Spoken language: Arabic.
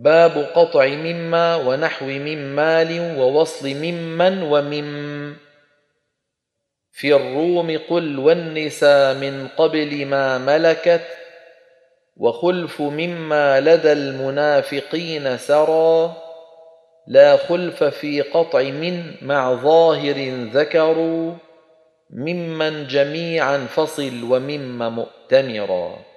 باب قطع مما ونحو من مال ووصل ممن ومم. في الروم قل والنساء من قبل ما ملكت وخلف مما لدى المنافقين سرى لا خلف في قطع من مع ظاهر ذكروا ممن جميعا فصل ومم مؤتمرا.